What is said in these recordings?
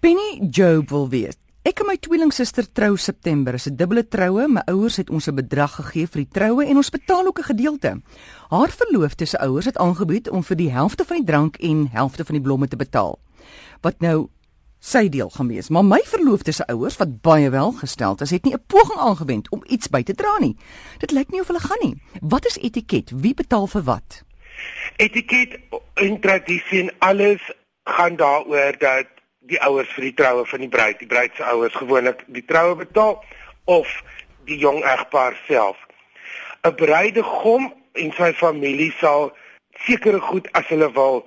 Penny Job wil weet. Ek en my tweelingsuster trou September. Dit is 'n dubbele troue. My ouers het ons 'n bedrag gegee vir die troue en ons betaal ook 'n gedeelte. Haar verloofde se ouers het aangebied om vir die helfte van die drank en helfte van die blomme te betaal. Wat nou sy deel gaan wees. Maar my verloofde se ouers wat baie welgesteld is, het nie 'n poging aangewend om iets by te dra nie. Dit lyk nie of hulle gaan nie. Wat is etiket? Wie betaal vir wat? Etiket en tradisie en alles gaan daaroor dat die ouers vir die troue van die bruid, die bruid se ouers gewoonlik die troue betaal of die jong egpaar self. 'n Bruidegom en sy familie sal sekere goed as hulle wil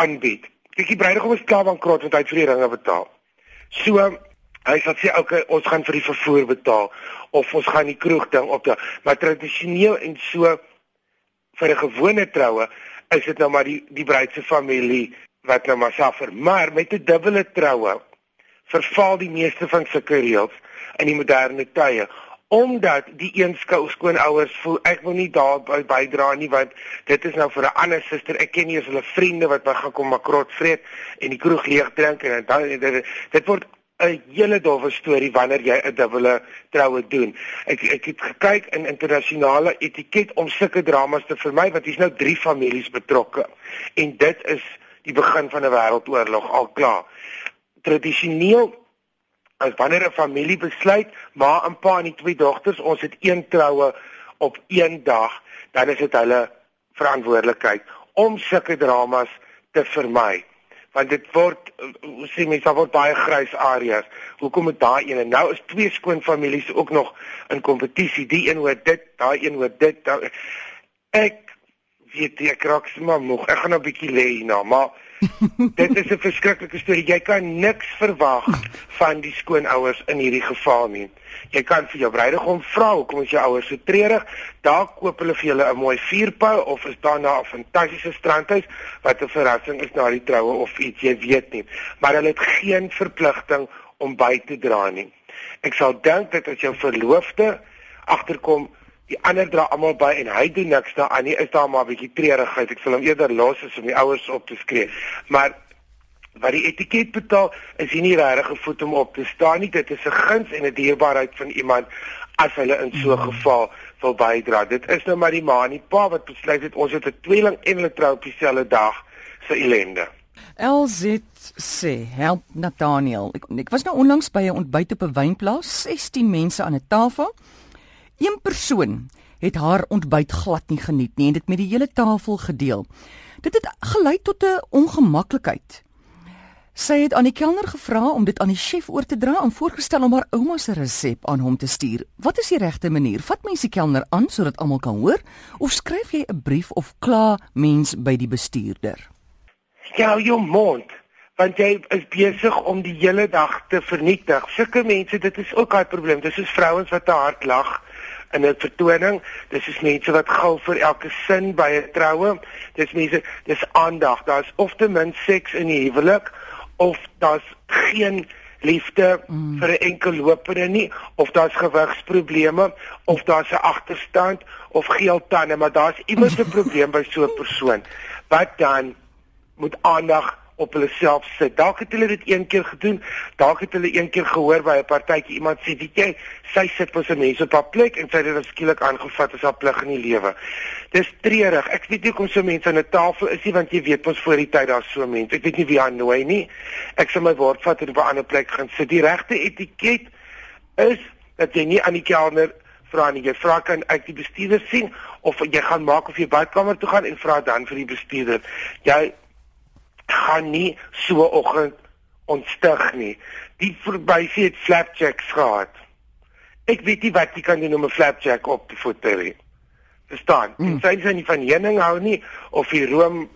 aanbied. Kyk, die bruidegom is klaar van krot want hy het vir die ringe betaal. So hy sal sê okay, ons gaan vir die vervoer betaal of ons gaan die kroeg ding op te, maar tradisioneel en so vir 'n gewone troue is dit nou maar die die bruid se familie wat nou maar suffer, maar met 'n dubbele troue verval die meeste van sulke reëls in die moderne tye omdat die een skou skoonouers voel ek wil nie daarby bydra nie want dit is nou vir 'n ander suster ek ken nie as hulle vriende wat my gaan kom makrot vreet en die kroeg leeg drink en dan dit, dit word 'n hele dowwe storie wanneer jy 'n dubbele troue doen. Ek ek het gekyk in internasionale etiket om sulke dramas te vermy want hier's nou drie families betrokke en dit is die begin van 'n wêreldoorlog al klaar. Tradisioneel as wanneer 'n familie besluit, ma en pa en die twee dogters, ons het een troue op een dag, dan is dit hulle verantwoordelikheid om sulke dramas te vermy. Want dit word hoe sê mense, daar word baie grys areas. Hoekom het daai een en nou is twee skoon families ook nog in kompetisie. Die een oor dit, daai een oor dit. Daai, ek weet jy ek raak sommer moeg. Ek gaan nou 'n bietjie lê hierna, maar dit is 'n verskriklike storie. Jy kan niks verwag van die skoonouers in hierdie geval nie. Jy kan vir jou bruidegom vra hoekom is jou ouers so treurig? Daar koop hulle vir julle 'n mooi vuurpyl of is daar na 'n fantastiese strandhuis wat 'n verrassing is na die troue of iets, jy weet nie. Maar hulle het geen verpligting om by te dra nie. Ek sal dink dat as jou verloofde agterkom die ander dra almal by en hy doen niks daaraan nie. Is daar maar 'n bietjie treurigheid? Ek sal hom eerder los as om die ouers op te skree. Maar wat die etiket betaal is hier nie regtig gevoed om op te staan nie. Dit is 'n guns en 'n dierbaarheid van iemand as hulle in so 'n hmm. geval wil bydra. Dit is nou maar die ma en die pa wat besluit het ons het 'n tweeling en hulle trou op dieselfde dag se ellende. LZ sê, help Nathaniel. Ek, ek was nou onlangs by 'n ontbyt op 'n wynplaas, 16 mense aan 'n tafel. Een persoon het haar ontbyt glad nie geniet nie en dit met die hele tafel gedeel. Dit het gelei tot 'n ongemaklikheid. Sy het aan die kelner gevra om dit aan die chef oor te dra en voorgestel om haar ouma se resep aan hom te stuur. Wat is die regte manier? Vat mens die kelner aan sodat almal kan hoor of skryf jy 'n brief of kla mens by die bestuurder? Ja, jou mond want jy is besig om die hele dag te vernietig. Sulke mense, dit is ook 'n probleem. Dis soos vrouens wat te hard lag in 'n vertoning. Dis is mense wat gil vir elke sin by 'n troue. Dis mense, dis aandag. Daar's of te min seks in die huwelik of daar's geen liefde mm. vir 'n enkel lopende nie of daar's gewigsprobleme of daar's 'n agterstand of geel tande, maar daar's iewers 'n probleem by so 'n persoon. Wat dan moet aandag op hulle self sit. Dalk het hulle dit een keer gedoen. Dalk het hulle een keer gehoor by 'n partytjie iemand sê, "Weet jy, sy sit mos 'n mens op haar plek en sy het dit skielik aangevat as haar plig in die lewe." Dis treurig. Ek weet nie hoekom so mense aan 'n tafel is nie, want jy weet mos voor die tyd daar's so mense. Ek weet nie wie haar nooi nie. Ek sal my woord vat en op 'n ander plek gaan sit. Die regte etiket is dat jy nie aan die kelner vra nie. Jy vra kan uit die bestuurder sien of jy gaan maak of jy badkamer toe gaan en vra dan vir die bestuurder. Jy gaan nie so oggend ontstig nie. Die verbysee het flapjacks gehad. Ek weet nie wat jy kan doen om 'n flapjack op te voeter. Verstaan? Mm. Sy sê nie van heuning hou nie of die room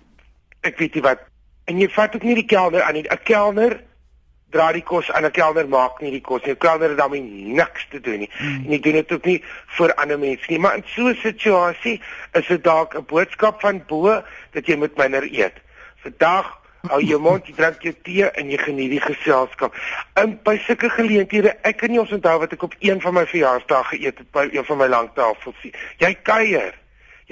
ek weet nie wat. En jy vat ook nie die kelner aan nie. 'n Kelner dra die kos aan 'n kelner maak nie die kos nie. 'n Kelner het daarmee niks te doen nie. Mm. En jy doen dit ook nie vir ander mense nie. Maar in so 'n situasie is dit dalk 'n boodskap van bo dat jy moet minder eet. Vandag Hou jou mond, jy drink jou tee en jy geniet die geselskap. In by sulke geleenthede, ek kan nie ons onthou wat ek op een van my verjaarsdae geëet het by een van my langtafels nie. Jy kuier.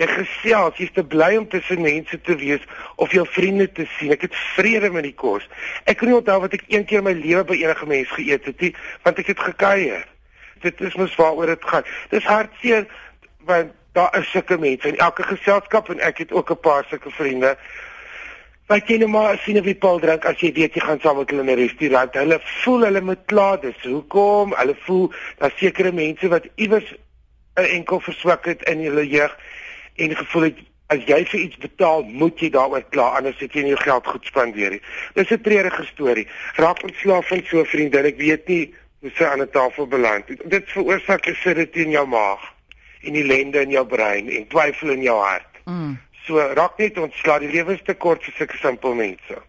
Jy gesels, jy's te bly om tussen mense te wees of jou vriende te sien. Ek het vrede met die kos. Ek kan nie onthou wat ek een keer in my lewe by enige mens geëet het nie, want ek het gekuier. Dit is mos waaroor dit gaan. Dis hartseer want daar is sulke mense in elke geselskap en ek het ook 'n paar sulke vriende. Wat jy nou maar sien op die paal drink as jy weet jy gaan saam met hulle in 'n restaurant. Hulle voel hulle moet klaar dis. Hoekom? Hulle voel daar sekere mense wat iewers 'n enkel verswak het in hulle jeug en gevoel het as jy vir iets betaal, moet jy daaroor kla anders het jy nie jou geld goed spandeer nie. Dis 'n treurige storie. Raak ontslaaf van so 'n vriendin. Ek weet nie hoe sy aan 'n tafel beland het. Dit veroorsaak 'n sit in jou maag en ellende in jou brein en twyfel in jou hart. Mm. So raak net ontslaaf. Die lewe is te kort vir sulke simpel mense.